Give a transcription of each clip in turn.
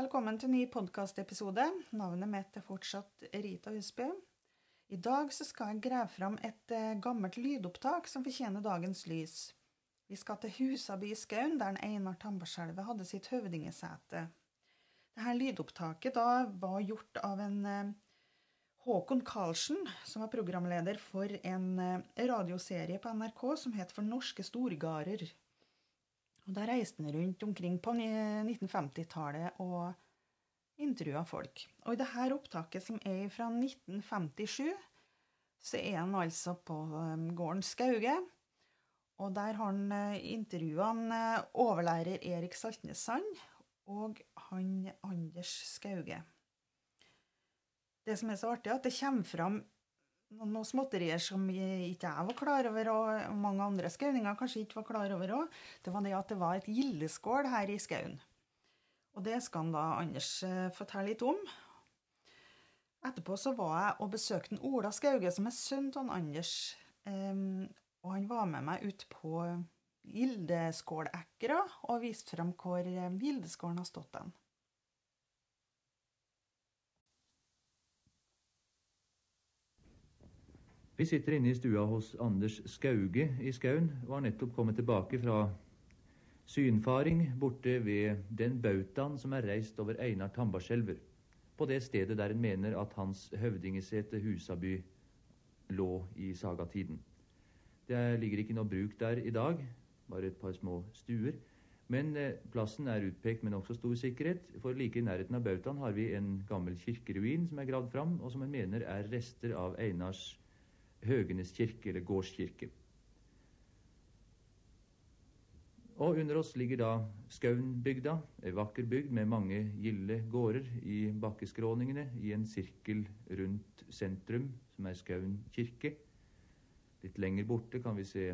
Velkommen til ny podkastepisode. Navnet mitt er fortsatt Rita Husby. I dag skal jeg grave fram et eh, gammelt lydopptak som fortjener dagens lys. Vi skal til Husaby i Skaun, der Einar Tambarskjelvet hadde sitt høvdingesete. Dette lydopptaket da var gjort av en eh, Håkon Karlsen, som var programleder for en eh, radioserie på NRK som het For norske storgarer. Og Da reiste han rundt omkring på 1950-tallet og intervjua folk. Og i dette opptaket, som er fra 1957, så er han altså på um, gården Skauge. Og der har han uh, intervjua uh, overlærer Erik Saltnes Sand og han Anders Skauge. Det som er så artig, er at det kommer fram noen småtterier som ikke jeg var klar over, og mange andre skauninger kanskje ikke var klar over òg. Det var det at det var et gildeskål her i skauen. Og det skal han da Anders eh, fortelle litt om. Etterpå så var jeg og besøkte Ola Skauge, som er sønnen til Anders. Um, og han var med meg ut på Gildeskålekra og viste frem hvor eh, gildeskålen har stått den. Vi sitter inne i stua hos Anders Skauge i Skaun og har nettopp kommet tilbake fra synfaring borte ved den bautaen som er reist over Einar Tambarskjelver, på det stedet der en mener at hans høvdingesete Husaby lå i sagatiden. Det ligger ikke noe bruk der i dag, bare et par små stuer. Men eh, plassen er utpekt med nokså stor sikkerhet, for like i nærheten av bautaen har vi en gammel kirkeruin som er gravd fram, og som en mener er rester av Einars Høgenes kirke, eller gårdskirke. Og under oss ligger da Skaunbygda, ei vakker bygd med mange gilde gårder i bakkeskråningene i en sirkel rundt sentrum, som er Skaun kirke. Litt lenger borte kan vi se,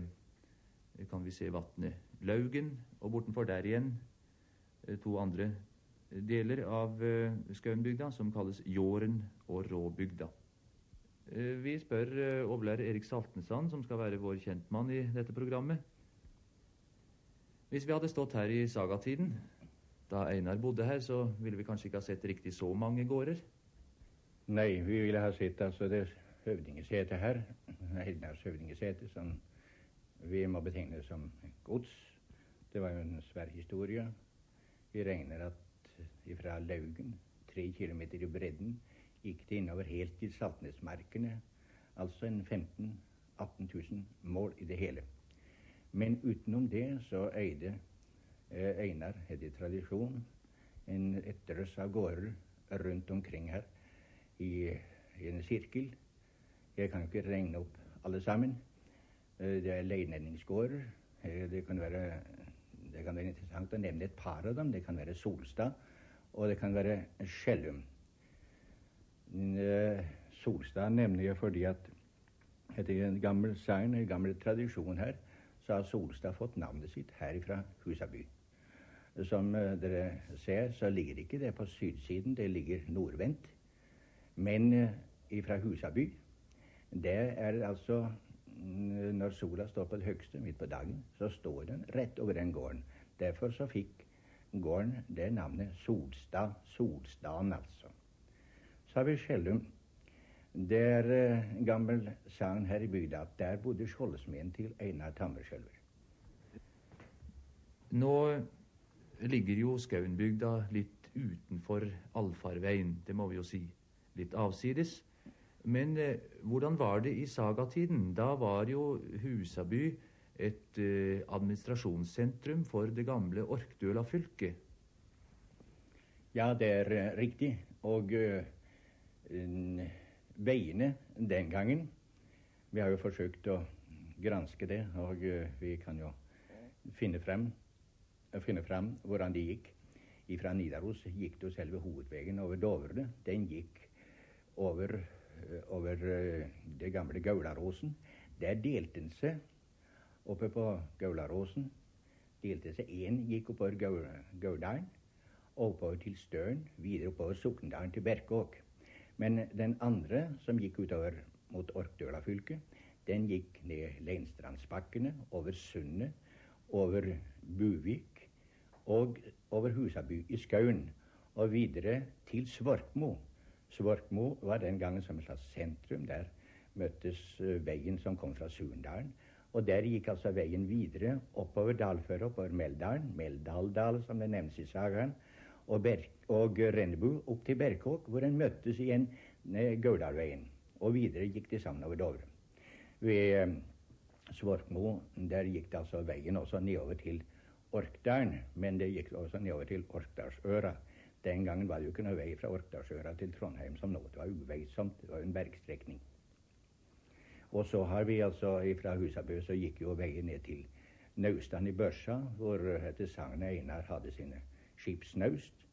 kan vi se vatnet Laugen, og bortenfor der igjen eh, to andre deler av eh, Skaunbygda som kalles Jåren og Råbygda. Eh, vi spør eh, overlærer Erik Saltensand, som skal være vår kjentmann i dette programmet. Hvis vi hadde stått her i sagatiden, da Einar bodde her, så ville vi kanskje ikke ha sett riktig så mange gårder? Nei, vi ville ha sett altså det høvdingesetet her, Einars høvdingesete, som vi må betegne som gods. Det var jo en svær historie. Vi regner at ifra Laugen, tre kilometer i bredden, gikk det innover helt til Saltnesmarkene. Altså en 15 000-18 000 mål i det hele. Men utenom det så eide eh, Einar, etter tradisjon, en, et drøss av gårder rundt omkring her i, i, en sirkel. Jeg kan ikke regne opp alle sammen. Eh, det er leilendingsgårder. Eh, det, det kan være interessant å nevne et par av dem. Det kan være Solstad, og det kan være Skjellum. Eh, Solstad nevner jeg fordi at etter en gammel sagn, en gammel tradisjon her, så har Solstad fått navnet sitt herifra Husaby. Som eh, dere ser, så ligger ikke det på sydsiden, det ligger nordvendt. Men uh, ifra Husaby, det er altså Når sola står på det høgste midt på dagen, så står den rett over den gården. Derfor så fikk gården det navnet Solstad. Solstaden, altså. Vi Skjellum. Det er en gammel sagn her i bygda at der bodde skjoldsmeden til Einar Tammerskjelver. Nå ligger jo Skaunbygda litt utenfor allfarveien, det må vi jo si. Litt avsides. Men eh, hvordan var det i sagatiden? Da var jo Husaby et eh, administrasjonssentrum for det gamle Orkdøla fylke. Ja, det er uh, riktig. Og uh, veiene den gangen Vi har jo forsøkt å granske det, og uh, vi kan jo finne frem, finne frem hvordan det gikk. Fra Nidaros gikk det jo selve hovedveien over Dovre. Den gikk over, over det gamle Gaularåsen. Der delte den seg oppe på Gaularåsen. Delte seg én gikk oppover Gauldalen, oppover til Støren, videre oppover Sokndalen til Berkåk. Men den andre, som gikk utover mot Orkdøla fylke, den gikk ned Leinstrandsbakkene, over Sundet, over Buvik og over Husaby i Skaun. og videre til Svorkmo. Svorkmo var den gangen som et slags sentrum. Der møttes eh, veien som kom fra Surndalen. Og der gikk altså veien videre oppover dalføret, oppover Meldalen, Meldaldal som det nevnes i sagaen, og, Ber og Rennebu opp til Berkåk, hvor en møttes igjen Gauldalveien. Og videre gikk de sammen over Dovre. Ved eh, Svorkmo der gikk det altså veien også nedover til Orkdalen, men det gikk også nedover til Orkdalsøra. Den gangen var det jo ikke noe vei fra Orkdalsøra til Trondheim som nå. Det var uveisomt. Det var en bergstrekning. Og så har vi altså fra Husabø så gikk jo veien ned til Naustan i Børsa, hvor etter sagnet Einar hadde sine skipsnaust.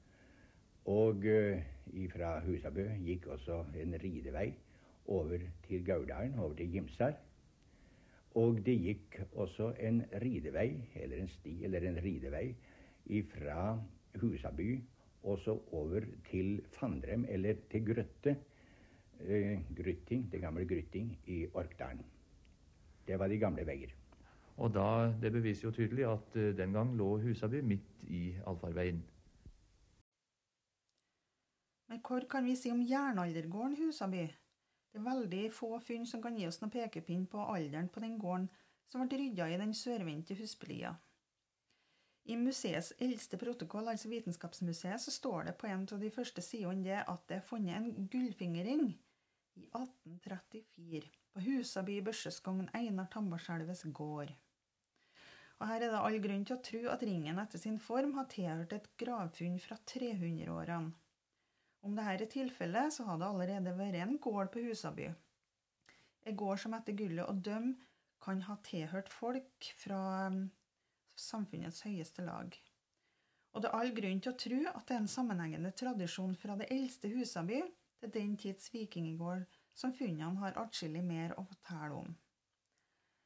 Og uh, fra Husabø gikk også en ridevei over til Gauldalen, over til Gimsar. Og det gikk også en ridevei, eller en sti, eller en ridevei, fra Husaby også over til Fandrem, eller til Grøtte eh, Grytting, det gamle Grytting i Orkdalen. Det var de gamle veier. Og da, Det beviser jo tydelig at uh, den gang lå Husaby midt i allfarveien. Men hva kan vi si om jernaldergården Husaby? Det er veldig få funn som kan gi oss noen pekepinn på alderen på den gården som ble rydda i den sørvendte husbelia. I museets eldste protokoll, altså Vitenskapsmuseet, så står det på en av de første sidene det at det er funnet en gullfingerring i 1834 på Husaby i børseskogn Einar Tambarskjelves gård. Og Her er det all grunn til å tro at ringen etter sin form har tilhørt et gravfunn fra 300-årene. Om dette er tilfellet, så har det allerede vært en gård på Husaby. En gård som etter gullet å dømme kan ha tilhørt folk fra um, samfunnets høyeste lag. Og det er all grunn til å tro at det er en sammenhengende tradisjon fra det eldste Husaby til den tids vikingegård som funnene har atskillig mer å fortelle om.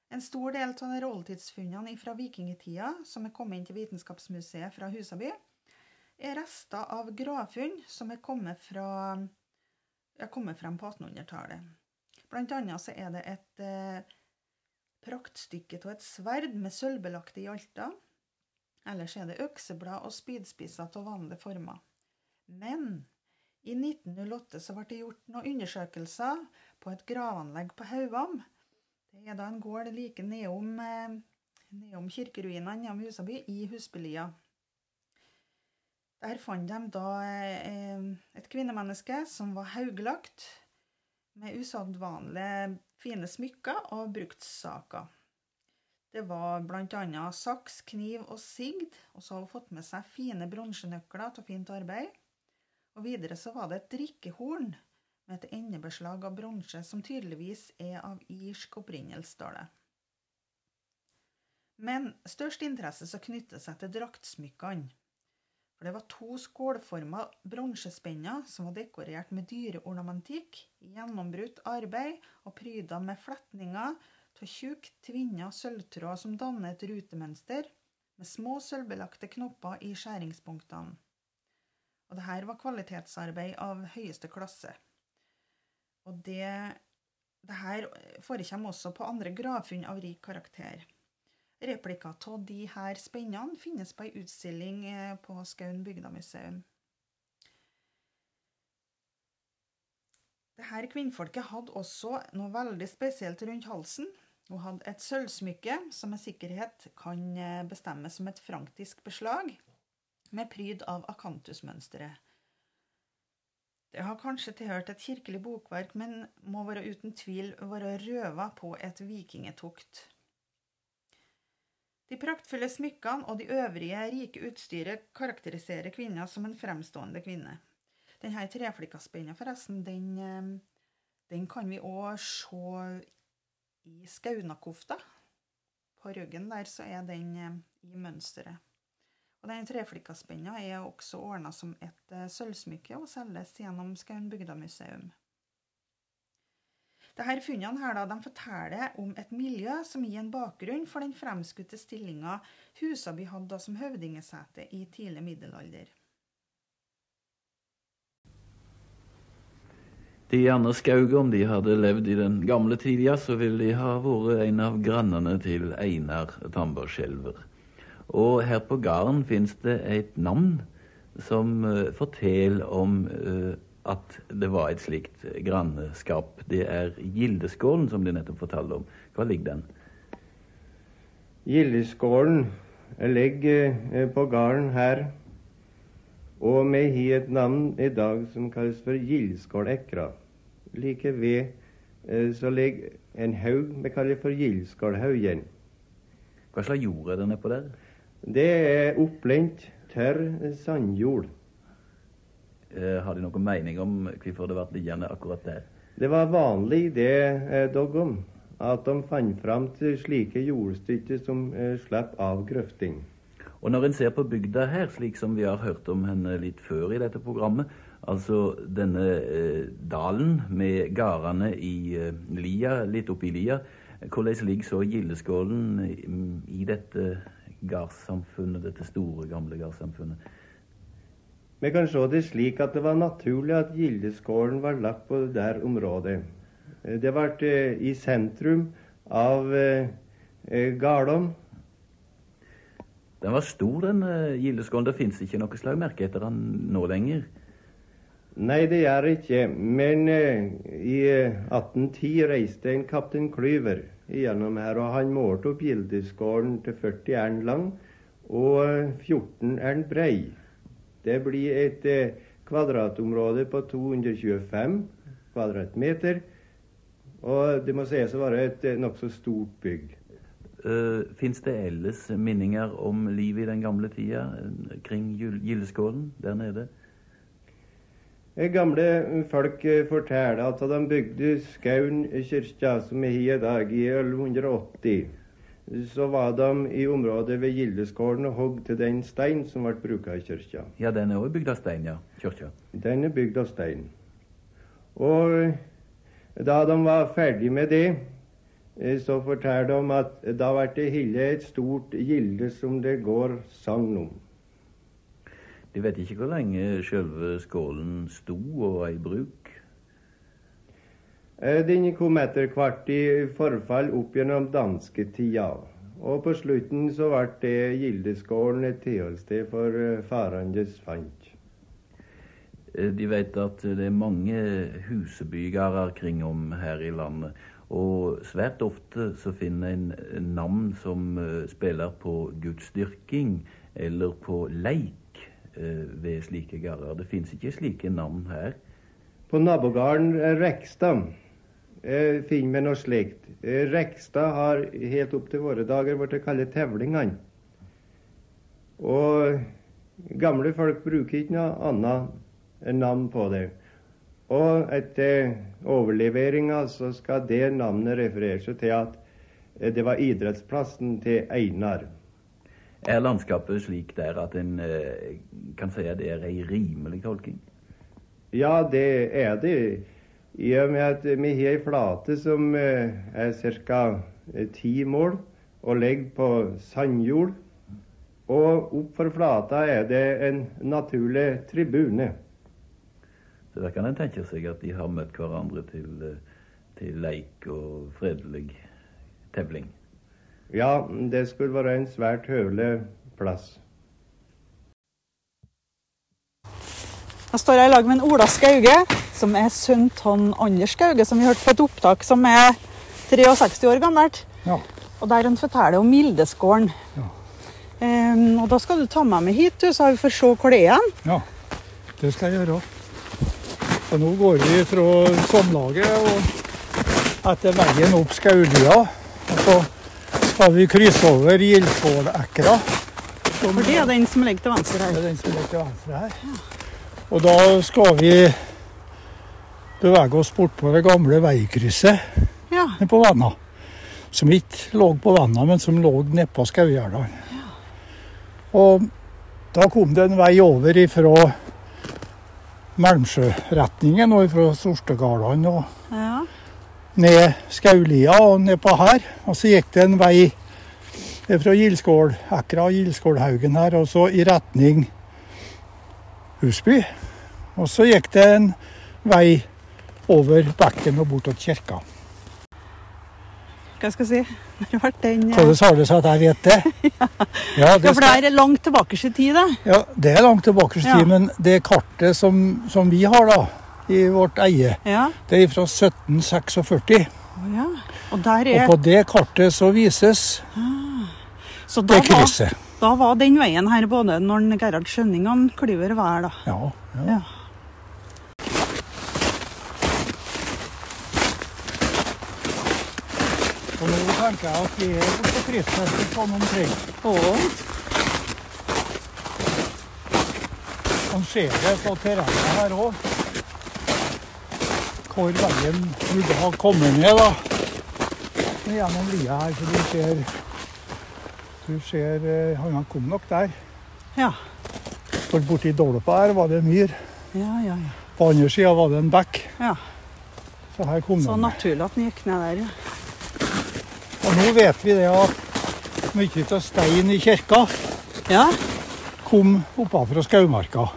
En stor del av de oldtidsfunnene fra vikingtida som er kommet inn til Vitenskapsmuseet fra Husaby, er rester av gravfunn som er kommet, fra, er kommet frem på 1800-tallet. Blant annet så er det et eh, praktstykke av et sverd med sølvbelagte hjalter. Ellers er det økseblad og spydspisser av vanlige former. Men i 1908 så ble det gjort noen undersøkelser på et gravanlegg på Hauvam. Det er da en gård like nedom, eh, nedom kirkeruinene nedom Husaby, i Husbylia. Der fant de da eh, et kvinnemenneske som var hauglagt, med usedvanlig fine smykker og bruktsaker. Det var bl.a. saks, kniv og sigd, og så har hun fått med seg fine bronsenøkler til fint arbeid. Og videre så var det et drikkehorn med et endebeslag av bronse som tydeligvis er av irsk opprinnelse, står det. Men størst interesse så knytter seg til draktsmykkene. For det var to skålforma bronsespenner som var dekorert med dyreornamentikk, gjennombrutt arbeid og pryda med fletninger av tjukk, tvinna sølvtråd som danner et rutemønster, med små sølvbelagte knopper i skjæringspunktene. Og det her var kvalitetsarbeid av høyeste klasse. Og det, det her forekommer også på andre gravfunn av rik karakter. Replikker av de her spennene finnes på ei utstilling eh, på Skaun bygdamuseum. Dette kvinnfolket hadde også noe veldig spesielt rundt halsen. Hun hadde et sølvsmykke som med sikkerhet kan eh, bestemmes som et franktisk beslag med pryd av akantusmønsteret. Det har kanskje tilhørt et kirkelig bokverk, men må være uten tvil være røva på et vikingetokt. De praktfulle smykkene og de øvrige rike utstyret karakteriserer kvinna som en fremstående kvinne. Denne treflikaspenna, forresten, den, eh, den, kan vi òg se i skaunakofta. På ryggen der så er den eh, i mønsteret. Og den treflikkaspenna er også ordna som et uh, sølvsmykke og selges gjennom Skaun museum. Disse funnene her da, de forteller om et miljø som gir en bakgrunn for den fremskutte stillinga Husaby hadde som høvdingesete i tidlig middelalder. De andre Skaug, om de hadde levd i den gamle tida, så ville de ha vært en av grannene til Einar Tambarskjelver. Og her på gården fins det et navn som uh, forteller om uh, at det var et slikt grannskap. Det er Gildeskålen som de nettopp fortalte om. Hva ligger den? Gildeskålen ligger på gården her. Og vi har et navn i dag som kalles for Gildeskål Ekra. Like ved så ligger en haug vi kaller for Gildskålhaugen. Hva slags jord er det nedpå der? Det er opplengt, tørr sandjord. Eh, har de noen mening om hvorfor det ble liggende akkurat der? Det var vanlig, det eh, dogom, at de fant fram til slike jordstykker som eh, slapp av grøfting. Og når en ser på bygda her, slik som vi har hørt om henne litt før i dette programmet, altså denne eh, dalen med gardene i eh, lia, litt oppi lia, hvordan ligger så Gildeskålen i dette gardssamfunnet, dette store, gamle gardssamfunnet? Vi kan se det slik at det var naturlig at Gildeskålen var lagt på det der området. Det ble eh, i sentrum av eh, eh Garlom. Den var stor, den eh, Gildeskålen. Det fins ikke noe slag merke etter den nå lenger? Nei, det gjør ikke. Men eh, i 1810 eh, reiste en kaptein Klyver igjennom her, og han målte opp Gildeskålen til 40 ern lang og 14 ern brei. Det blir et eh, kvadratområde på 225 kvadratmeter. Og det må sies å være et eh, nokså stort bygg. Uh, Fins det ellers minninger om livet i den gamle tida kring Gildeskålen der nede? Gamle folk forteller at de bygde Skaun kirke, som er i dag, i 1180, så var de i området ved Gildeskålen og hogg til den stein som ble brukt i kirka. Ja, den er også bygd av stein, ja. Kirka. Den er bygd av stein. Og da de var ferdig med det, så forteller de at da ble det hillet et stort gilde som det går sagn om. De vet ikke hvor lenge sjølve skålen sto og var i bruk? Eh, den kom etter hvert i forfall opp gjennom dansketida. Og på slutten så ble det Gildeskålen et tilholdssted for farandes fant. Eh, de vet at det er mange husebygere kring om her i landet. Og svært ofte så finner en navn som spiller på gudsdyrking eller på leik. Eh, ved slike gårder. Det fins ikke slike navn her. På nabogården Rekstad eh, finner vi noe slikt. Eh, Rekstad har helt opp til våre dager blitt kalt Tevlingene. Og gamle folk bruker ikke noe annet navn på det. Og etter overleveringa så skal det navnet referere seg til at det var idrettsplassen til Einar. Er landskapet slik der at en eh, kan si at det er ei rimelig tolking? Ja, det er det. I og med at vi har ei flate som eh, er ca. Eh, ti mål og ligger på sandjord. Og oppfor flata er det en naturlig tribune. Så der kan en tenke seg at de har møtt hverandre til, til leik og fredelig tevling. Ja, det skulle være en svært høvelig plass. Jeg står her i lag med en Ola Skauge, som er sønn av Anders Skauge, som vi hørte på et opptak, som er 63 år gammelt. Ja. Og der han forteller om Mildeskålen. Ja. Um, og da skal du ta med meg hit, du, så vi får se hvor det er. Ja, det skal jeg gjøre. Og nå går vi fra Somlaget og etter veien opp Skaulia. Og så skal vi krysse over Gildskålekra. For det er den som ligger til venstre her. Det er den som ligger til venstre her. Og da skal vi bevege oss bort på det gamle veikrysset ja. på Venna. Som ikke lå på Venna, men som lå nedpå Skaugjerdan. Ja. Og da kom det en vei over ifra Melmsjøretningen og fra Sortegardene. og ja ned Skaulia og ned på her. Og så gikk det en vei fra Gildskålekra og Gildskålhaugen her, og så i retning Husby. Og så gikk det en vei over bekken og bort til kirka. hva skal jeg si Når ble den eh, Hvordan har det seg at jeg vet det? Ja, Ja, det, for det er langt tilbake i tid, da? ja, det er langt tilbake i Ja. men det kartet som, som vi har da, i vårt eie, Ja. det er fra 1746. Å ja. Og der Og er på det kartet så vises Så da det var, krysset. da var den veien her både når Gerhard Skjønning og Klyver var her, da. Ja, ja. Ja. Og nå tenker jeg at vi er på krysset sånn omkring. Å, Man ser det på terrenget her òg. Hvor veien burde ha kommet ned, da. Gjennom lia her, så du ser Du ser eh, Han kom nok der. ja. For borti Dolpa her var det myr. Ja, ja, ja. På andre sida var det en bekk. ja. Så her kom Så de. naturlig at den gikk ned der, ja. Og nå vet vi det at mye av stein i kirka Ja. kom oppa fra Skaumarka.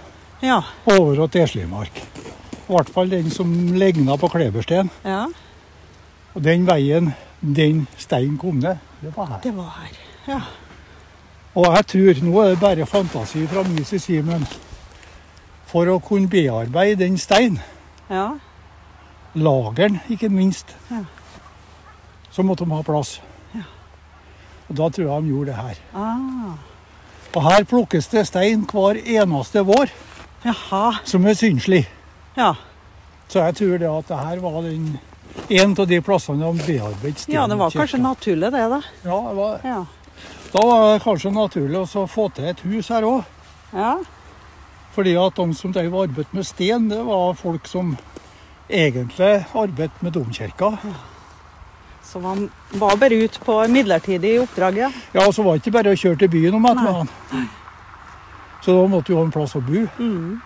Ja. Over til Teslimark. I hvert fall den som ligna på klebersten. ja. Og den veien den steinen kom ned, det var her. Det var her. Ja. Og jeg tror, nå er det bare fantasi fra min side, men for å kunne bearbeide den steinen, Ja. lageren ikke minst, Ja. så måtte de ha plass. Ja. Og da tror jeg de gjorde det her. Ah. Og her plukkes det stein hver eneste vår Jaha. som er synslig. Ja. Så jeg tror det at det her var den en av de plassene de bearbeidet stedet. ja, det var kanskje naturlig, det, da. Ja, det var, Ja. da var det kanskje naturlig å få til et hus her òg. Ja. Fordi at de som drev arbeidet med sten, det var folk som egentlig arbeidet med domkirka. Så man var bare ute på midlertidig oppdrag, ja. Ja, og så var det ikke bare å kjøre til byen om Nei. ettermiddagen. Så da måtte jo ha en plass å bo. Mm.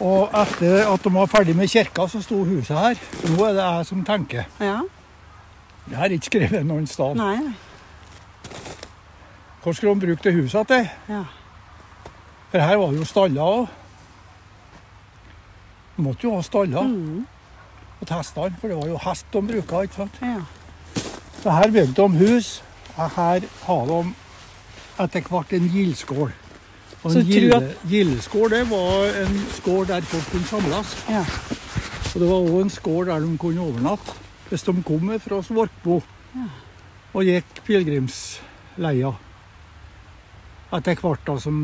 Og etter at de var ferdig med kirka, så sto huset her. Så nå er det jeg som tenker. Ja. Det er ikke skrevet noen sted. Nei, nei. Hvor skulle de bruke det huset til? Ja. For her var det jo staller òg. De måtte jo ha staller Mm. Og hestene, for det var jo hest de bruka. ikke sant? Ja. Så her bygde de hus, og her har de etter hvert en gildskål. Og en gildeskål det var en skål der folk kunne samles. ja. Og det var òg en skål der de kunne overnatte hvis de kom fra Svartbo og gikk pilegrimsleia. Etter hvert da, som,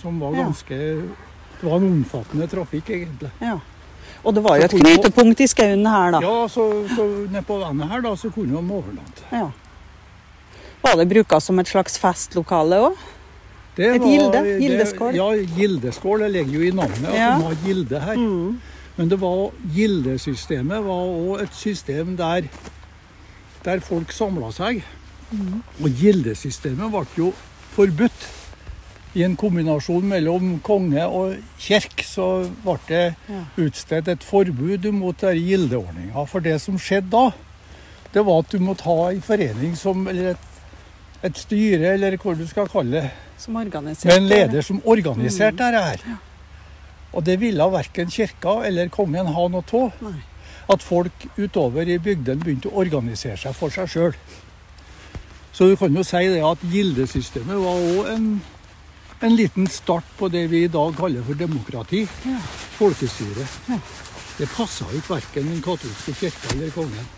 som var ganske Det var en omfattende trafikk, egentlig. ja. Og det var jo et knutepunkt i skauen her, da. Ja, så, så nedpå vannet her da, så kunne de overnatte. Ja. Var det bruka som et slags festlokale òg? Det Et gilde? Gildeskål? Det, ja, gildeskål. Det ligger jo i navnet at Ja. de har gilde her. Mm. Men det var, gildesystemet var òg et system der, der folk samla seg. Mm. Og gildesystemet ble jo forbudt. I en kombinasjon mellom konge og kirke så ble det Ja. utstedt et forbud mot gildeordninga. For det som skjedde da, det var at du måtte ha en forening som, eller et, et styre, eller hva du skal kalle det, Som organiserte med en leder som organiserte Mm. dette her. Og det ville verken kirka eller kongen ha noe av. At folk utover i bygdene begynte å organisere seg for seg sjøl. Så du kan jo si det at gildesystemet var òg en, en liten start på det vi i dag kaller for demokrati. Ja. Folkestyre. Ja. Det passa ikke verken den katolske kirka eller kongen.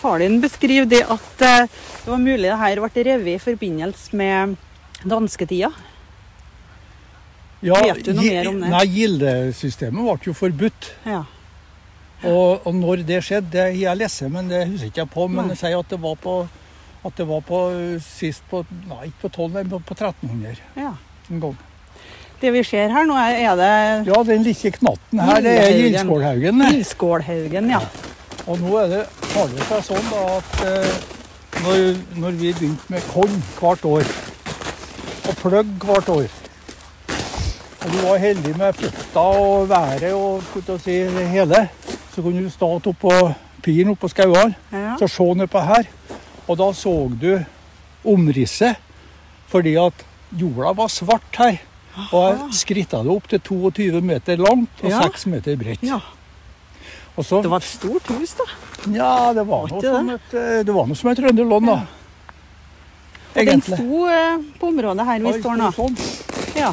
Far din beskriver det at eh, det var mulig det her ble revet i forbindelse med dansketida. Ja, Vet du noe mer om det? Nei, Gildesystemet ble jo forbudt. Ja. Og, og når det skjedde, det har jeg lest, men det husker ikke jeg på. Men jeg sier at det var på, at det var på uh, sist på Nei, ikke på 12, men på, på 1300 ja. en gang. Det vi ser her nå, er, er det Ja, den lille knatten her, det er Gildskålhaugen. Gildskålhaugen. Ja. Og nå er det, har det seg sånn da, at eh, når, når vi begynte med korn hvert år, og pløgg hvert år Og du var heldig med fukta og været og skulle si, det hele, så kunne du stå oppå piren oppå skauene ja. så se nedpå her. Og da så du omrisset, fordi at jorda var svart her. Og jeg skritta det opp til 22 meter langt og Ja. 6 meter bredt. ja. Det var et stort hus, da. Ja, det var, noe som et, eh, det var noe som et trønderlån, da. Og den sto eh, på området her vi står nå. Sånn. Ja.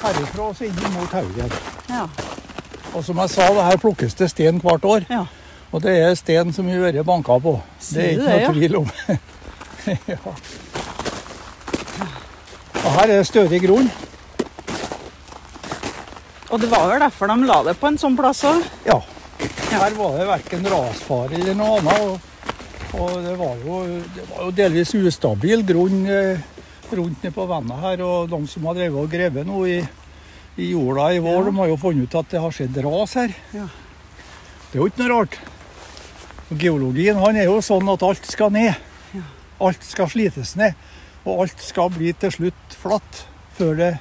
Herifra og så inn mot Haugen. Ja. Og som jeg sa, det her plukkes det sten hvert år. ja. Og det er sten som har vært banka på. Det er ikke noe det, tvil om. ja. Og her er det stødig grunn. Og det var vel derfor de la det på en sånn plass òg? Ja. Her var det verken rasfare eller noe annet. Og, og det, var jo, det var jo delvis ustabil grunn eh, rundt nede på vannet her. Og de som har drevet og grevet nå i, i jorda i vår, Ja. de har jo funnet ut at det har skjedd ras her. Ja. Det er jo ikke noe rart. Og Geologien han er jo sånn at alt skal ned. Ja. Alt skal slites ned. Og alt skal bli til slutt flatt før det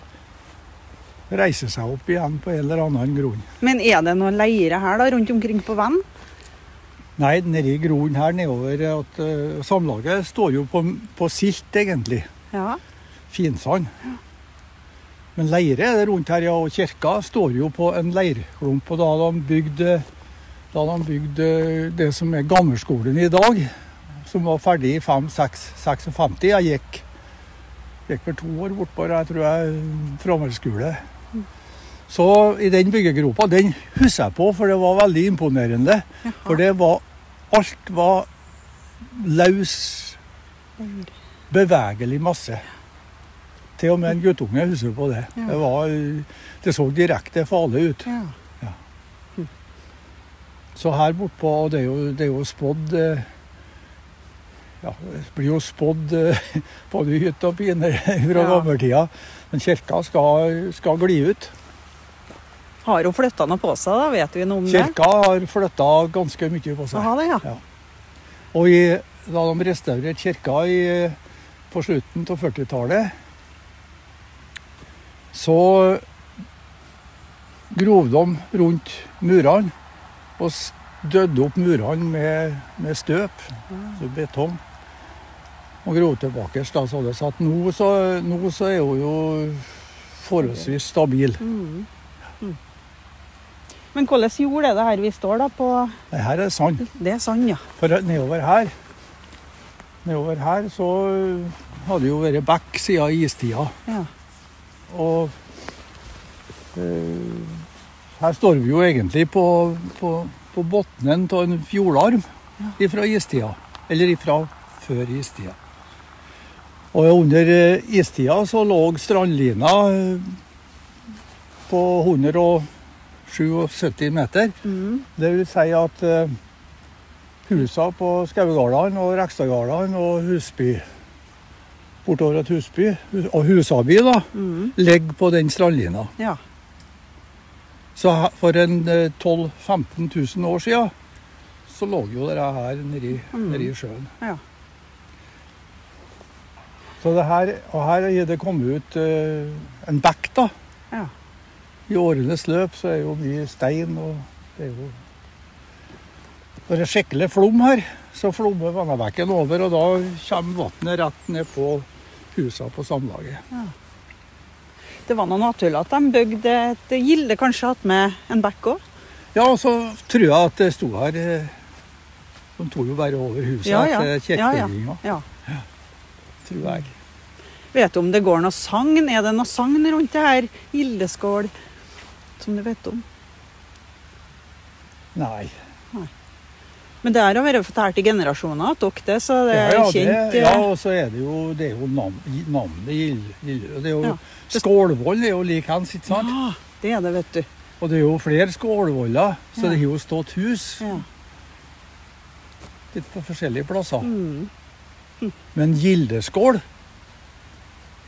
reiser seg opp igjen på en eller annen grunn. Men er det noen leire her da, rundt omkring på vann? Nei, nedi groen her nedover at uh, Samlaget står jo på, på silt, egentlig. Ja. Finsand. Men leire er det rundt her, ja. Og kirka står jo på en leirklump. Og da de bygd, da de bygd eh, det som er gammelskolen i dag, som var ferdig i 5-56. Jeg gikk, gikk for to år bortpå der, jeg tror jeg, framhaldsskole. Så i den byggegropa, den husker jeg på, for det var veldig imponerende. For det var Alt var løs, bevegelig masse. Til og med en guttunge husker på det. Ja. Det, var, det så direkte farlig ut. ja. Så her bortpå, og det er jo, det er jo spådd eh, Ja, det blir jo spådd eh, både hytt og pine fra Ja. gammeltida. Men kirka skal, skal gli ut. Har hun flytta noe på seg, da? Vet vi noe om det? Kirka har flytta ganske mye på seg. Aha, det, ja. Ja. Og i, da de restaurerte kirka i, på slutten av 40-tallet, så grov de rundt murene og dødde opp murene med, med støp, så betong. Og grov tilbake. Da, så det så at nå, så, nå så er hun jo forholdsvis stabil. Mm. Mm. Men hvordan jord er det her vi står da på Det her er sand. Det er sand, ja. For nedover her Nedover her så hadde det jo vært bekk siden istida. ja. Og øh, her står vi jo egentlig på, på, på bunnen av en fjordarm ifra istida. Eller ifra før istida. Og under eh, istida så lå strandlina eh, på 177 meter. Mm. Det vil si at uh, husa på Skaugardalen og Rekstadgardalen og Husby bortover til Husby, og Husaby, da, Mm. ligger på den strandlina. Ja. Så for en eh, 12 000-15 000 år siden så lå jo dette her nedi, Mm. nedi sjøen. Ja. Så det her, og her er det kommet ut uh, en bekk, da. Ja. I årenes løp så er jo mye stein, og det er jo Når det er skikkelig flom her, så flommer vannebekken over, og da kommer vannet rett ned på husene på Samlaget. Det var noe naturlig at de bygde et gilde kanskje attmed en bekk òg? Ja, og så tror jeg at det sto her eh, De tok jo bare over huset Ja, ja. etter Ja, ja. Ja. tror jeg. Vet du om det går noe sagn? Er det noe sagn rundt det her gildeskål som du vet om? Nei. Men det har vært fortalt i generasjoner at dere det, så det er ja, kjent. det, ja, eh, og så er det jo, det er jo navnet er jo, Ja. Skålvoll er jo likens, ikke sant? Ja, det er det, vet du. Og det er jo flere skålvoller, så Ja. det har jo stått hus Ja. litt på forskjellige plasser. Mm. Men Gildeskål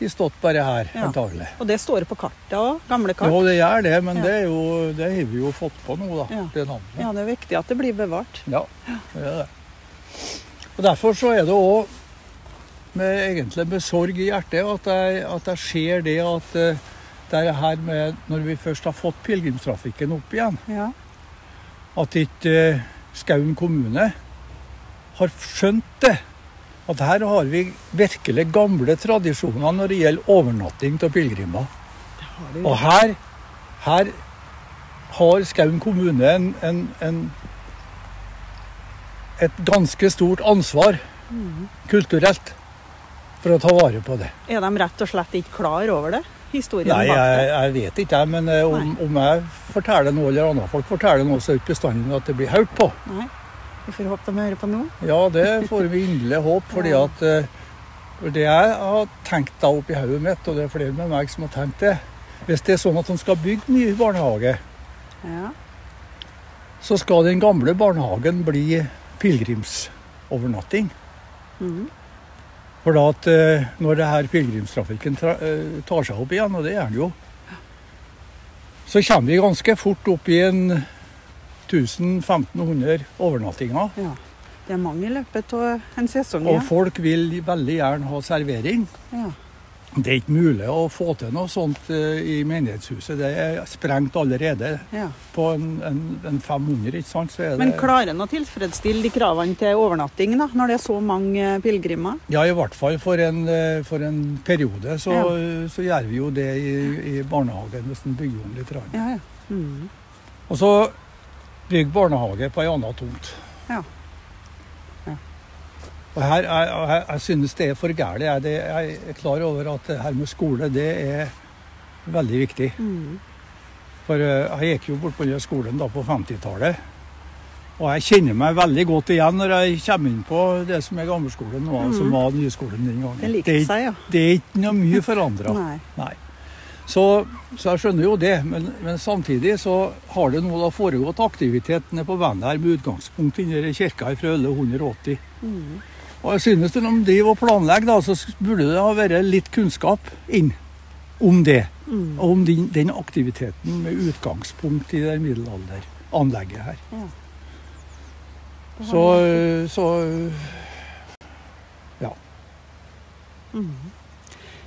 har stått bare her, Ja. antagelig. Og det står på kartet òg. Gamle kart. Jo, det gjør det, men Ja. det, er jo, det har vi jo fått på nå, da. Ja. Det navnet. Ja, det er viktig at det blir bevart. Ja, det er det. Og Derfor så er det òg med, egentlig med sorg i hjertet at jeg, at jeg ser det at eh, det er her med Når vi først har fått pilegrimstrafikken opp igjen, Ja. at ikke eh, Skaun kommune har skjønt det. At her har vi virkelig gamle tradisjoner når det gjelder overnatting av pilegrimer. Og her, her har Skaun kommune en, en, en et ganske stort ansvar kulturelt for å ta vare på det. Er de rett og slett ikke klar over det? Historien Nei, jeg, jeg vet ikke, jeg. Men eh, om, om jeg forteller noe, eller andre folk forteller noe, så er det ikke bestandig at det blir hørt på. Nei. Vi får håpe de hører på nå. Ja, det får vi inderlig håpe. fordi at eh, det jeg har tenkt da oppi hodet mitt, og det er flere med meg som har tenkt det Hvis det er sånn at de skal bygge ny barnehage, Ja. så skal den gamle barnehagen bli pilegrimsovernatting. Mm. For da at eh, når det her pilegrimstrafikken eh, tar seg opp igjen, og det gjør den jo, så kommer vi ganske fort opp i en 1000-1500 overnattinger. ja. Det er mange i løpet av en sesong. Og Ja. folk vil veldig gjerne ha servering. Ja. Det er ikke mulig å få til noe sånt eh, i menighetshuset. Det er sprengt allerede. Ja. På en, en, en 500, ikke sant? Så det Men klarer en å tilfredsstille de kravene til overnatting da, når det er så mange eh, pilegrimer? Ja, i hvert fall for en, eh, for en periode så, Ja. så gjør vi jo det i, i barnehagen hvis en bygger om litt. Ja, ja. Mm. Og så bygge barnehage på ei anna tomt. Ja. Ja. Og her, jeg, jeg, jeg synes det er for gærent. Jeg, jeg er klar over at det her med skole, det er veldig viktig. Mm. For eh, jeg gikk jo bort på den skolen da på 50-tallet. Og jeg kjenner meg veldig godt igjen når jeg kommer inn på det som er gammelskolen nå, som var nyskolen den gangen. Det seg, ja. Det er ikke noe mye forandra. Nei. Nei. Så, så jeg skjønner jo det, men, men samtidig så har det nå da foregått aktivitet nede på her med utgangspunkt i den kirka fra 1180. Mm. Og jeg synes når de driver og planlegger, da, så burde det ha vært litt kunnskap inn om det. Mm. Og om den, den aktiviteten med utgangspunkt i det middelalderanlegget her. Ja. Så, så ja. Mm.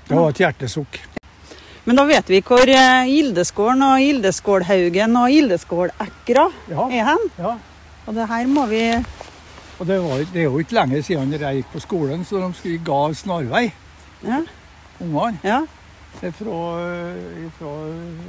Det var et hjertesukk. Men da vet vi hvor eh, Gildeskålen og Gildeskålhaugen og Gildeskålekra Ja, er hen. ja. Og det her må vi Og det, var, det er jo ikke lenge siden jeg gikk på skolen, så de skulle ga snarvei, Ja. ungene. ja. Fra, fra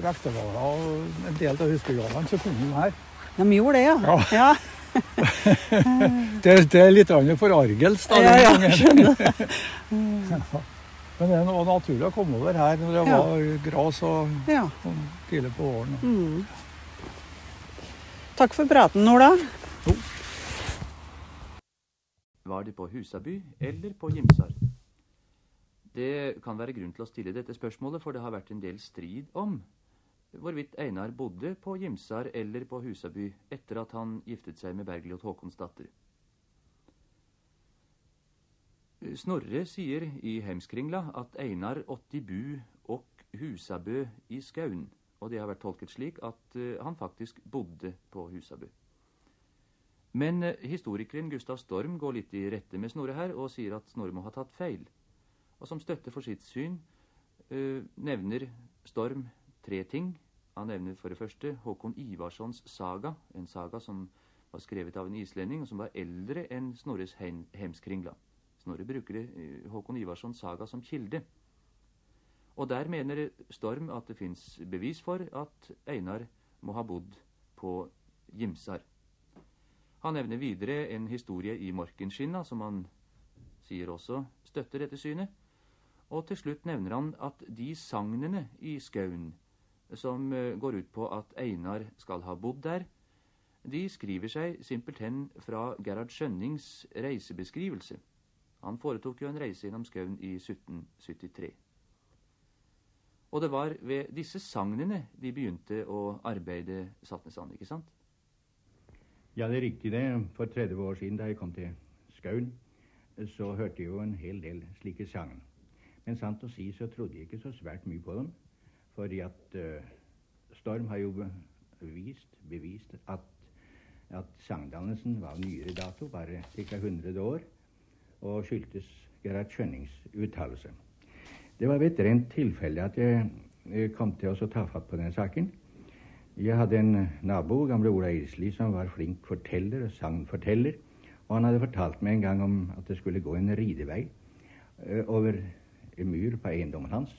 Rekdala og en del av husbygårdene så kom de her. De gjorde det, ja. Ja. Det, det er litt forargelse da. Ja, ja, skjønner. Men det er noe naturlig å komme over her når det Ja. var gras og ja. tidlig på våren. Mm. Takk for praten, Ola. Var det på Husaby eller på Gimsar? Det kan være grunn til å stille dette spørsmålet, for det har vært en del strid om hvorvidt Einar bodde på Gimsar eller på Husaby etter at han giftet seg med Bergljot Håkonsdatter. Snorre sier i Heimskringla at Einar åtti bu og Husabø i Skaun, og det har vært tolket slik at eh, han faktisk bodde på Husabø. Men eh, historikeren Gustav Storm går litt i rette med Snorre her, og sier at Snorre må ha tatt feil. Og som støtte for sitt syn eh, nevner Storm tre ting. Han nevner for det første Håkon Ivarssons saga, en saga som var skrevet av en islending, og som var eldre enn Snorres Hemskringla. Snorre bruker eh, Håkon Ivarssons saga som kilde. Og der mener Storm at det fins bevis for at Einar må ha bodd på Gimsar. Han nevner videre en historie i Morkenskinna, som han sier også støtter dette synet. Og til slutt nevner han at de sagnene i skauen som eh, går ut på at Einar skal ha bodd der, de skriver seg simpelthen fra Gerhard Skjønnings reisebeskrivelse. Han foretok jo en reise gjennom skauen i 1773. Og det var ved disse sagnene de begynte å arbeide Satnesand, ikke sant? Ja, det er riktig det. For 30 år siden da jeg kom til skauen, så hørte jeg jo en hel del slike sagn. Men sant å si så trodde jeg ikke så svært mye på dem. Fordi at uh, Storm har jo bevist, bevist at, at sangdannelsen var nyere dato, bare ca. 100 år, og skyldtes Gerhard Schønnings uttalelse. Det var ved et rent tilfelle at jeg kom til å ta fatt på den saken. Jeg hadde en nabo, gamle Ola Isli, som var flink forteller og sagnforteller. Og han hadde fortalt meg en gang om at det skulle gå en ridevei eh, over en mur på eiendommen hans.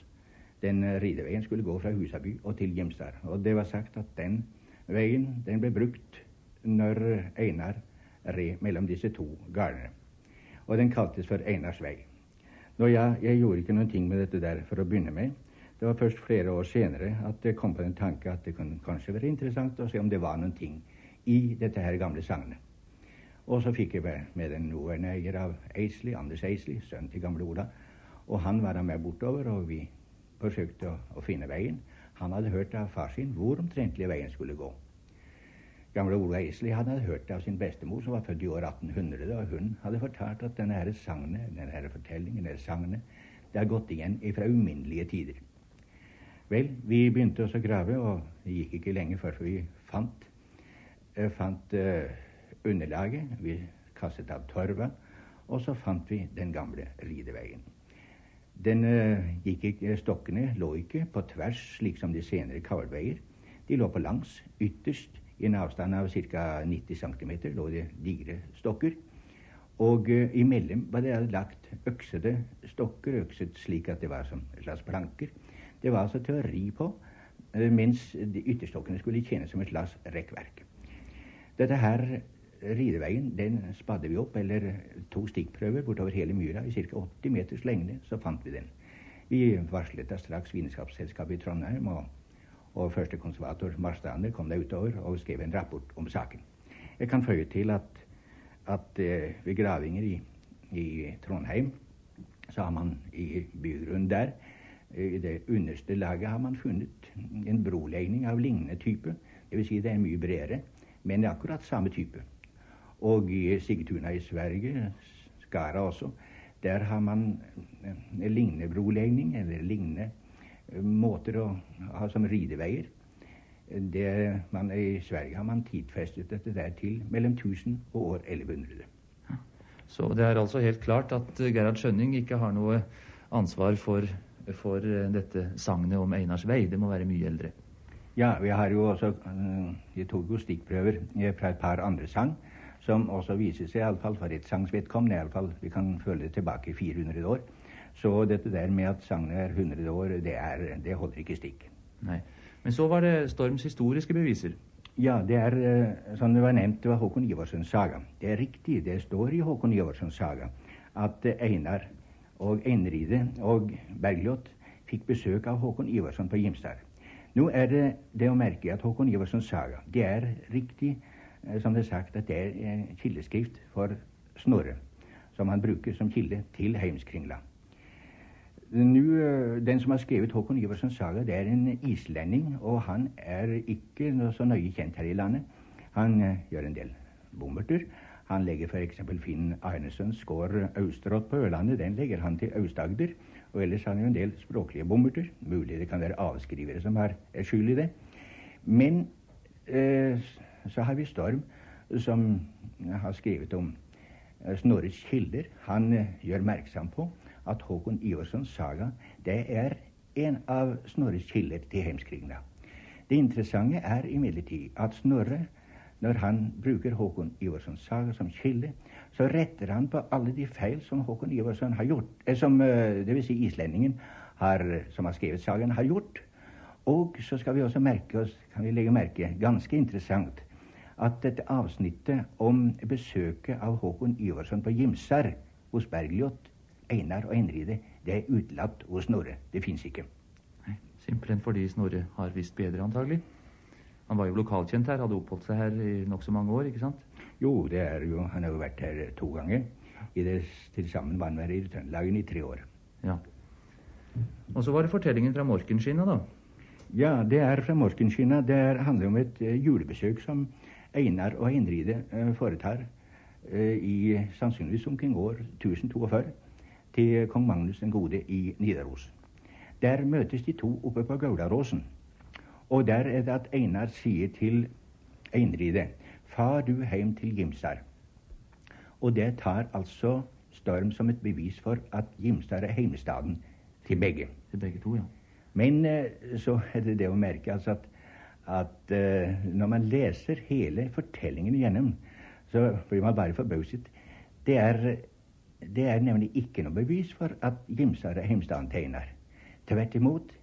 Den eh, rideveien skulle gå fra Husaby og til Gimstad. Og det var sagt at den veien den ble brukt når Einar red mellom disse to gardene. Og den kaltes for Einars vei. Nå ja, jeg gjorde ikke noen ting med dette der for å begynne med. Det var først flere år senere at det kom på den tanke at det kunne kanskje være interessant å se om det var noen ting i dette her gamle sagnet. Og så fikk jeg med den nåværende eier av Eisley, Anders Eisley, sønnen til gamle Ola. Og han var med bortover, og vi forsøkte å, å, finne veien. Han hadde hørt av far sin hvor omtrentlig veien skulle gå. Gamle Ola Isli hadde hørt det av sin bestemor, som var født i år 1800, og hun hadde fortalt at denne her sagnet, denne her fortellingen, denne sagnet, det har gått igjen fra uminnelige tider. Vel, vi begynte oss å grave, og det gikk ikke lenge før vi fant, uh, fant uh, underlaget. Vi kastet av torva, og så fant vi den gamle rideveien. Den uh, gikk ikke, Stokkene lå ikke på tvers, slik som de senere kavlveier. De lå på langs. Ytterst, i en avstand av ca. 90 cm, lå det digre stokker. Og uh, imellom var det lagt øksede stokker, økset slik at det var som slags planker. Det var altså til å ri på, uh, mens ytterstokkene skulle tjene som et slags rekkverk. Dette her rideveien den spadde vi opp, eller to stikkprøver bortover hele myra i ca. 80 meters lengde. Så fant vi den. Vi varslet da straks Vitenskapsselskapet i Trondheim, og, og første konservator Marstrander kom da utover og skrev en rapport om saken. Jeg kan føye til at, at uh, ved gravinger i, i, Trondheim så har man i bygrunnen der, i det underste laget, har man funnet en brolegning av lignende type. Dvs. Si det er mye bredere, men akkurat samme type. Og i Sigtuna i Sverige, Skara også, der har man en lignende brolegning, eller lignende eh, måter å ha som rideveier. Det, man, I Sverige har man tidfestet dette der til mellom 1000 og år 1100. Så det er altså helt klart at Gerhard Skjønning ikke har noe ansvar for, for eh, dette sagnet om Einars vei. Det må være mye eldre. Ja, vi har jo også Vi tok jo stikkprøver fra et par andre sang, som også viser seg, iallfall for et sangs vedkommende, iallfall vi kan føle det tilbake 400 år. Så dette der med at sagnet er 100 år, det, er, det holder ikke stikk. Nei. Men så var det Storms historiske beviser. Ja, det er eh, som det var nevnt, det var Håkon Ivarssons saga. Det er riktig, det står i Håkon Ivarssons saga at eh, Einar og Einride og Bergljot fikk besøk av Håkon Ivarsson på Gimstad. Nå er det det å merke at Håkon Ivarssons saga det er riktig Eh, som det er sagt, at det er en kildeskrift for Snorre, som han bruker som kilde til Heimskringla. Nu, eh, den som har skrevet Håkon Iversens saga, det er en islending, og han er ikke så nøye kjent her i landet. Han uh, gjør en del bommerter. Han legger f.eks. Finn Arnesens gård Austerått på Ørlandet. Den legger han til Aust-Agder. Og ellers har han jo en del språklige bommerter. Mulig det kan være avskrivere som er skyld i det. Men uh, så har vi Storm, som har skrevet om eh, Snorres kilder. Han eh, gjør merksom på at Håkon Iversons saga det er en av Snorres kilder til heimskringene. Det interessante er imidlertid at Snorre, når han bruker Håkon Iversons saga som kilde, så retter han på alle de feil som Håkon Iverson har gjort, eh, som dvs. Si islendingen har, som har skrevet sagaen, har gjort. Og så skal vi også merke oss, kan vi legge merke, ganske interessant, at dette avsnittet om besøket av Håkon Ivarsson på Gimsar hos Bergljot, Einar og Einride, det er utelatt hos Snorre. Det fins ikke. Nei, Simpelthen fordi Snorre har visst bedre, antagelig. Han var jo lokalkjent her, hadde oppholdt seg her i nokså mange år, ikke sant? Jo, det er jo, han har jo vært her to ganger. I det Til sammen var han her i Trøndelagen i tre år. Ja. Og så var det fortellingen fra Morkenskinna, da. Ja, det er fra Morkenskinna. Det handler om et uh, julebesøk som Einar og Einride eh, foretar eh, i sannsynligvis omkring år 1042 til kong Magnus den gode i Nidaros. Der møtes de to oppe på Gaularåsen. Og der er det at Einar sier til Einride Far du heim til Gimsar. Og det tar altså Storm som et bevis for at Gimsar er heimstaden til begge. Til begge to, ja. Men eh, så er det det å merke altså at at uh, når man leser hele fortellingen igjennom, så blir man bare forbauset. Det er, det er nemlig ikke noe bevis for at Gimsar er heimstaden til Einar. Tvert imot.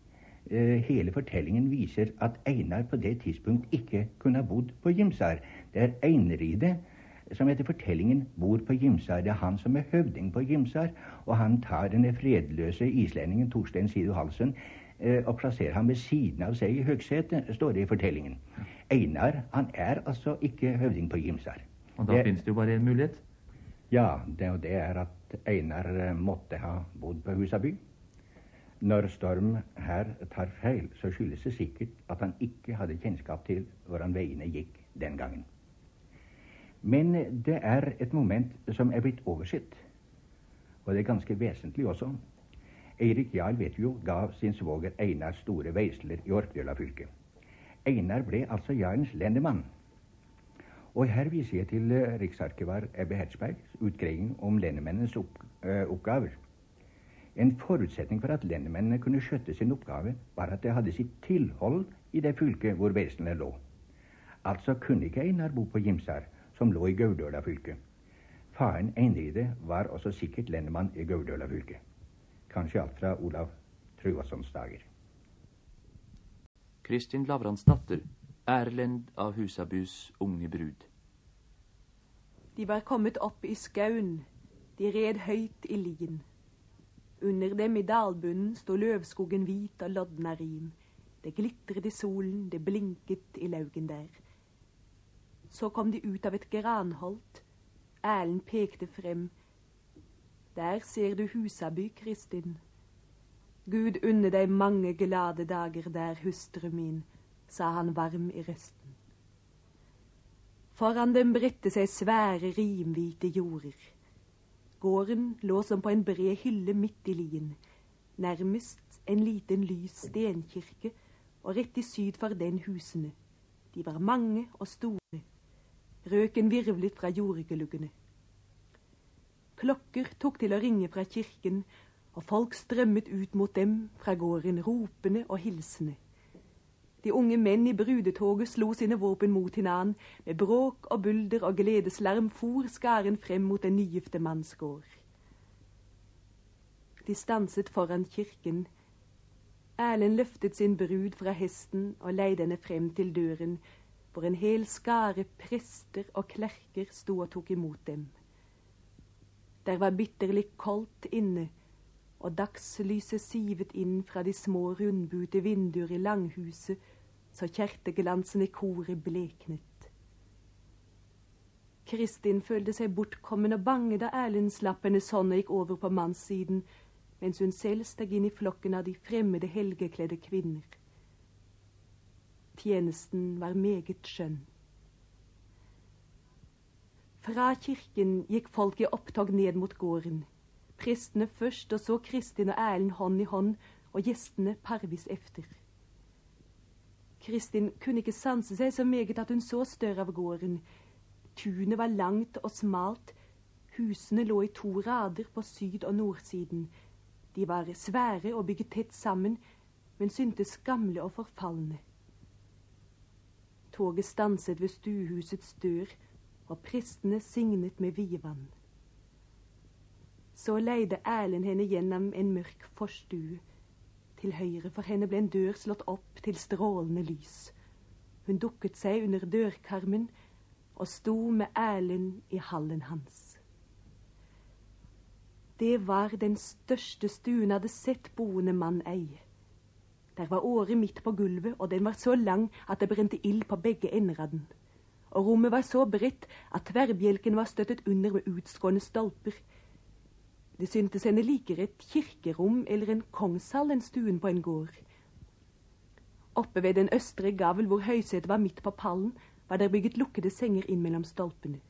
Uh, hele fortellingen viser at Einar på det tidspunkt ikke kunne ha bodd på Gimsar. Det er Einride som etter fortellingen bor på Gimsar. Det er han som er høvding på Gimsar, og han tar denne fredløse islendingen Torstein Sido Halsen eh, og plasserer ham ved siden av seg i høgsetet, står det i fortellingen. Einar han er altså ikke høvding på Gimsar. Og da Det- finnes det jo bare én mulighet. Ja, det, det er at Einar eh, måtte ha bodd på Husaby. Når Storm her tar feil, så skyldes det sikkert at han ikke hadde kjennskap til hvordan veiene gikk den gangen. Men det er et moment som er blitt oversett, og det er ganske vesentlig også. Eirik Jarl vet jo ga sin svoger Einar store veisler i Orkdøla fylke. Einar ble altså jarlens lendemann. Og her viser jeg til eh, riksarkivar Ebbe Hertzbergs utgreiing om lendemennenes opp, øh, oppgaver. En forutsetning for at lendemennene kunne skjøtte sin oppgave, var at de hadde sitt tilhold i det fylket hvor veislene lå. Altså kunne ikke Einar bo på Gimsar, som lå i Gaudøla fylke. Faren Einride var også sikkert lendemann i Gaudøla fylke. Kanskje alt fra Olav Tryggvassons dager. Kristin Lavransdatter, Erlend av Husabys unge brud. De var kommet opp i skauen, de red høyt i lien. Under dem i dalbunnen sto løvskogen hvit og lodna rim. Det glitret i solen, det blinket i laugen der. Så kom de ut av et granholt. Erlend pekte frem. Der ser du Husaby, Kristin. Gud unne deg mange glade dager der, hustru min, sa han varm i røsten. Foran dem bredte seg svære, rimhvite jorder. Gården lå som på en bred hylle midt i lien, nærmest en liten lys stenkirke, og rett i syd for den husene. De var mange og store. Røken virvlet fra jordgeluggene. Klokker tok til å ringe fra kirken, og folk strømmet ut mot dem fra gården, ropende og hilsende. De unge menn i brudetoget slo sine våpen mot hinanden. Med bråk og bulder og gledeslarm for skaren frem mot den nygifte manns gård. De stanset foran kirken. Erlend løftet sin brud fra hesten og leide henne frem til døren, hvor en hel skare prester og klerker sto og tok imot dem. Der var bitterlig koldt inne, og dagslyset sivet inn fra de små rundbute vinduer i langhuset, så kjerteglansen i koret bleknet. Kristin følte seg bortkommen og bange da Erlend slapp hennes hånd og gikk over på mannssiden, mens hun selv steg inn i flokken av de fremmede helgekledde kvinner. Tjenesten var meget skjønn. Fra kirken gikk folk i opptog ned mot gården. Prestene først, og så Kristin og Erlend hånd i hånd, og gjestene parvis efter. Kristin kunne ikke sanse seg så meget at hun så større av gården. Tunet var langt og smalt, husene lå i to rader på syd- og nordsiden. De var svære og bygget tett sammen, men syntes gamle og forfalne. Toget stanset ved stuehusets dør, og prestene signet med vidvann. Så leide Erlend henne gjennom en mørk forstue. Til høyre for henne ble en dør slått opp til strålende lys. Hun dukket seg under dørkarmen og sto med Erlend i hallen hans. Det var den største stuen hadde sett boende mann ei. Der var åre midt på gulvet, og den var så lang at det brente ild på begge ender av den. Og rommet var så bredt at tverrbjelken var støttet under med utskårne stolper. Det syntes henne likere et kirkerom eller en kongshall enn stuen på en gård. Oppe ved den østre gavl hvor høysetet var midt på pallen, var der bygget lukkede senger inn mellom stolpene.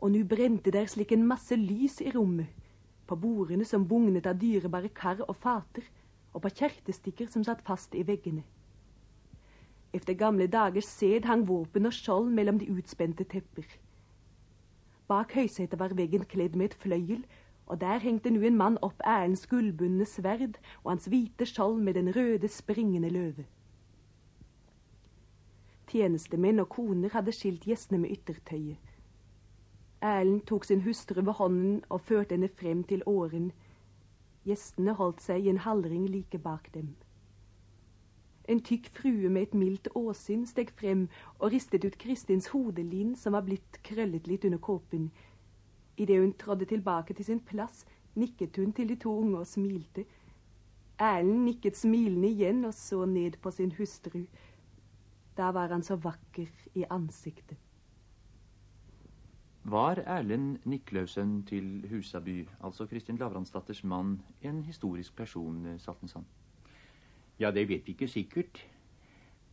Og nå brente der slik en masse lys i rommet, på bordene som bugnet av dyrebare kar og fater, og på kjertestikker som satt fast i veggene. Efter gamle dagers sed hang våpen og skjold mellom de utspente tepper. Bak høysetet var veggen kledd med et fløyel, og der hengte nu en mann opp ærens gullbundne sverd og hans hvite skjold med den røde, springende løve. Tjenestemenn og koner hadde skilt gjestene med yttertøyet. Erlend tok sin hustru ved hånden og førte henne frem til åren. Gjestene holdt seg i en halvring like bak dem. En tykk frue med et mildt åsyn steg frem og ristet ut Kristins hodelin som var blitt krøllet litt under kåpen. Idet hun trådde tilbake til sin plass, nikket hun til de to unge og smilte. Erlend nikket smilende igjen og så ned på sin hustru. Da var han så vakker i ansiktet. Var Erlend Niklausen til Husaby, altså Kristin Lavransdatters mann, en historisk person, eh, Saltensand? Ja, det vet vi ikke sikkert.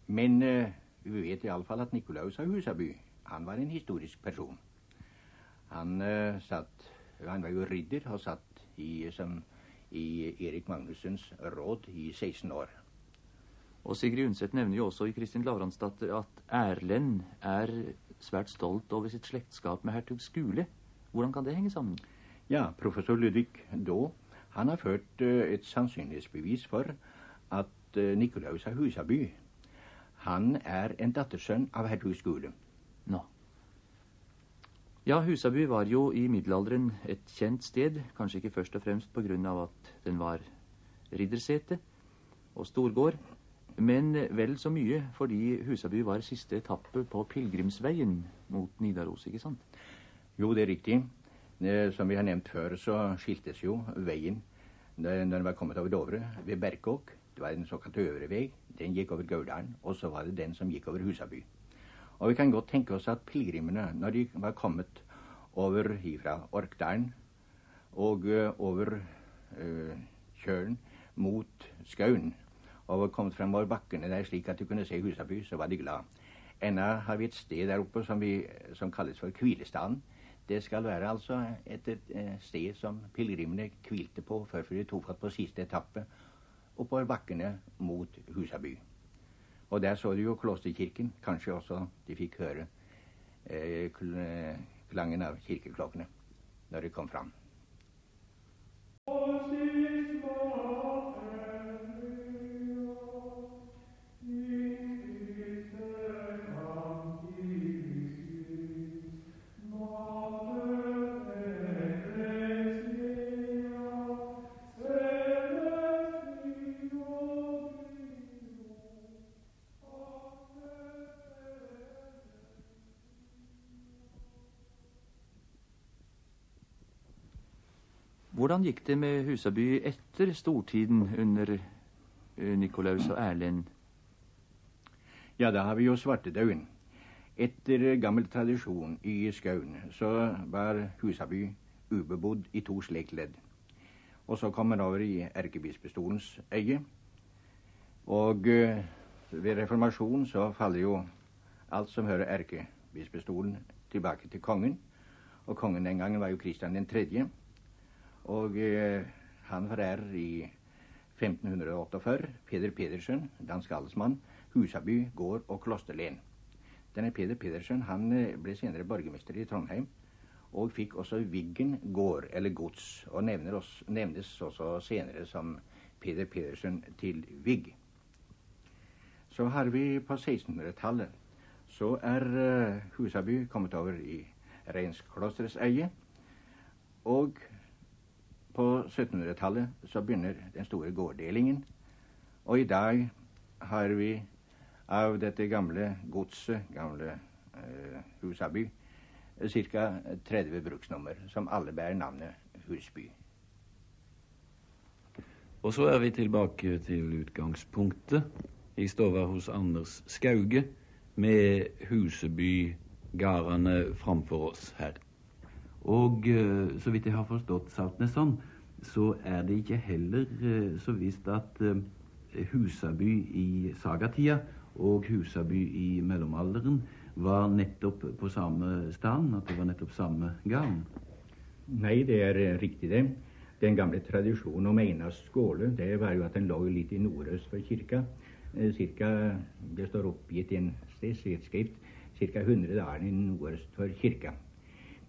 Men uh, vi vet iallfall at Nikolaus av Husaby, han var en historisk person. Han uh, satt Han var jo ridder og satt i, som, i Erik Magnussens råd i 16 år. Og Sigrid Undset nevner jo også i Kristin Lavransdatter at Erlend er svært stolt over sitt slektskap med hertug Skule. Hvordan kan det henge sammen? Ja, professor Ludvig Daa han har ført uh, et sannsynlighetsbevis for at uh, Nikolaus av Husaby han er en dattersønn av hertug Skule. Nå. Ja, Husaby var jo i middelalderen et kjent sted, kanskje ikke først og fremst på grunn av at den var riddersete og storgård, men vel så mye fordi Husaby var siste etappe på pilegrimsveien mot Nidaros, ikke sant? Jo, det er riktig. Eh, som vi har nevnt før, så skiltes jo veien når den var kommet over Dovre, ved Berkåk. Det var den såkalte øvre vei. Den gikk over Gauldalen. Og så var det den som gikk over Husaby. Og vi kan godt tenke oss at pilegrimene, når de var kommet over ifra Orkdalen og uh, over uh, kjølen mot Skaun og var kommet frem over bakkene der slik at de kunne se Husaby, så var de glad. Ennå har vi et sted der oppe som, vi, som kalles for Hvilestaden. Det skal være altså et, et, et sted som pilegrimene hvilte på før de tok fatt på siste etappe oppover bakkene mot Husaby. Og der så de jo klosterkirken. Kanskje også de fikk høre eh, klangen av kirkeklokkene når de kom fram. Hvordan gikk det med Husaby etter stortiden under eh, Nikolaus og Erlend? Ja, da har vi jo svartedauden. Etter gammel tradisjon i skauen så var Husaby ubebodd i to slektledd. Og så kom han over i erkebispestolens øye. Og uh, ved reformasjonen så faller jo alt som hører erkebispestolen tilbake til kongen. Og kongen den gangen var jo Kristian den tredje. Og eh, han her i 1548 Peder Pedersen, dansk adelsmann, Husaby gård og klosterlen. Denne Peder Pedersen han eh, ble senere borgermester i Trondheim og fikk også Viggen gård, eller gods, og oss, nevnes også senere som Peder Pedersen til Vigg. Så har vi på 1600-tallet så er uh, Husaby kommet over i Reinsklosterets eie. Og på 1700-tallet så begynner den store gårddelingen. Og i dag har vi av dette gamle godset, gamle eh, Husaby, ca. 30 bruksnummer, som alle bærer navnet Husby. Og så er vi tilbake til utgangspunktet. i stua hos Anders Skauge med Huseby-gardene framfor oss her. Og eh, så vidt jeg har forstått Saltnesson, så er det ikke heller eh, så visst at eh, Husaby i sagatida og Husaby i mellomalderen var nettopp på samme stand, at det var nettopp samme gang? Nei, det er riktig, det. Den gamle tradisjonen om Einars skåle det var jo at den lå litt i nordøst for kirka. Cirka, det står oppgitt i en stedskrift ca. 100 i nordøst for kirka.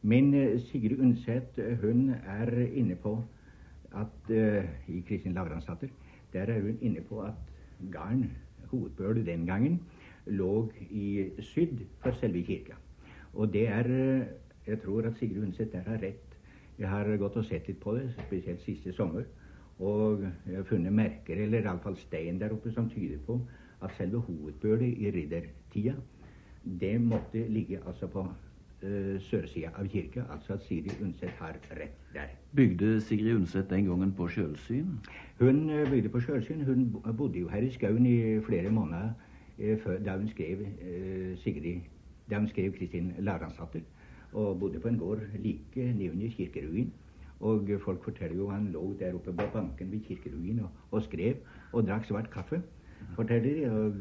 Men eh, Sigrid Undset eh, hun er inne på at uh, i Kristin Lavransdatter der er hun inne på at garn, hovedbøl den gangen, lå i syd for selve kirka. Og det er Jeg tror at Sigrid Undset der har rett. Jeg har gått og sett litt på det, spesielt siste sommer. Og jeg har funnet merker, eller iallfall stein der oppe, som tyder på at selve hovedbølet i riddertida, det måtte ligge altså på sørsida av kirka, altså at Siri Undset har rett der. Bygde Sigrid Undset den gangen på sjølsyn? Hun uh, bygde på sjølsyn. Hun bodde jo her i skauen i flere måneder før, da hun skrev Sigrid, da hun skrev Kristin læreansatte, og bodde på en gård like nedunder kirkeruin. Og folk forteller jo han lå der oppe på banken ved kirkeruin og, og skrev og drakk svart kaffe. forteller de, og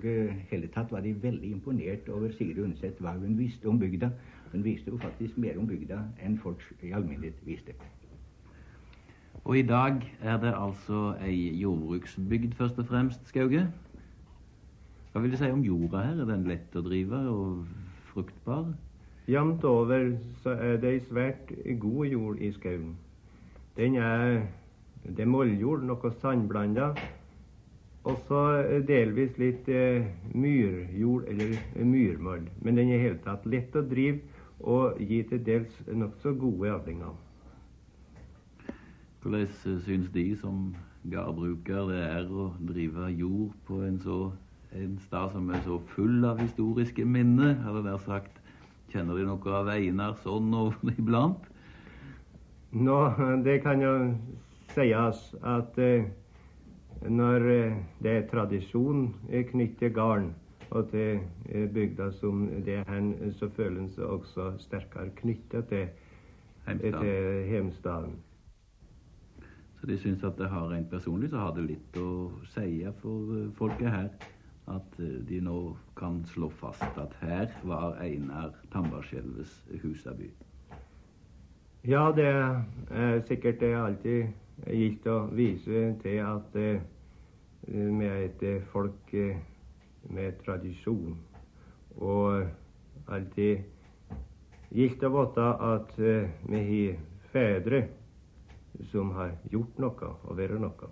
hele tatt var de veldig imponert over Sigrid Undset, hva hun visste om bygda. Hun visste jo faktisk mer om bygda enn folk i alminnelighet visste. Og i dag er det altså ei jordbruksbygd først og fremst, Skauge. Hva vil du si om jorda her? Er den lett å drive og fruktbar? Jevnt over så er det ei svært god jord i skauen. Den er det er molljord, noe sandblanda. Og så delvis litt eh, myrjord eller myrmoll. Men den er i hele tatt lett å drive og gi til dels nokså gode avlinger. Hvordan syns De som gardbruker det er å drive jord på en, så, en stad som er så full av historiske minner? Hadde dere sagt, Kjenner De noe av Einar sånn og iblant? Nå, det kan jo sies at eh, når eh, det er tradisjon knyttet gården og til eh, bygda som det er hen, så føler en seg også sterkere knyttet til, hjemstaden. Så de syns at det har rent personlig så har det litt å si for eh, folket her. At eh, de nå kan slå fast at her var Einar Tambarskjelves husaby. Ja, det er sikkert det alltid gitt å vise til at er et folk med tradisjon. Og alltid gildt å vite at eh, vi har fedre som har gjort noe og vært noe.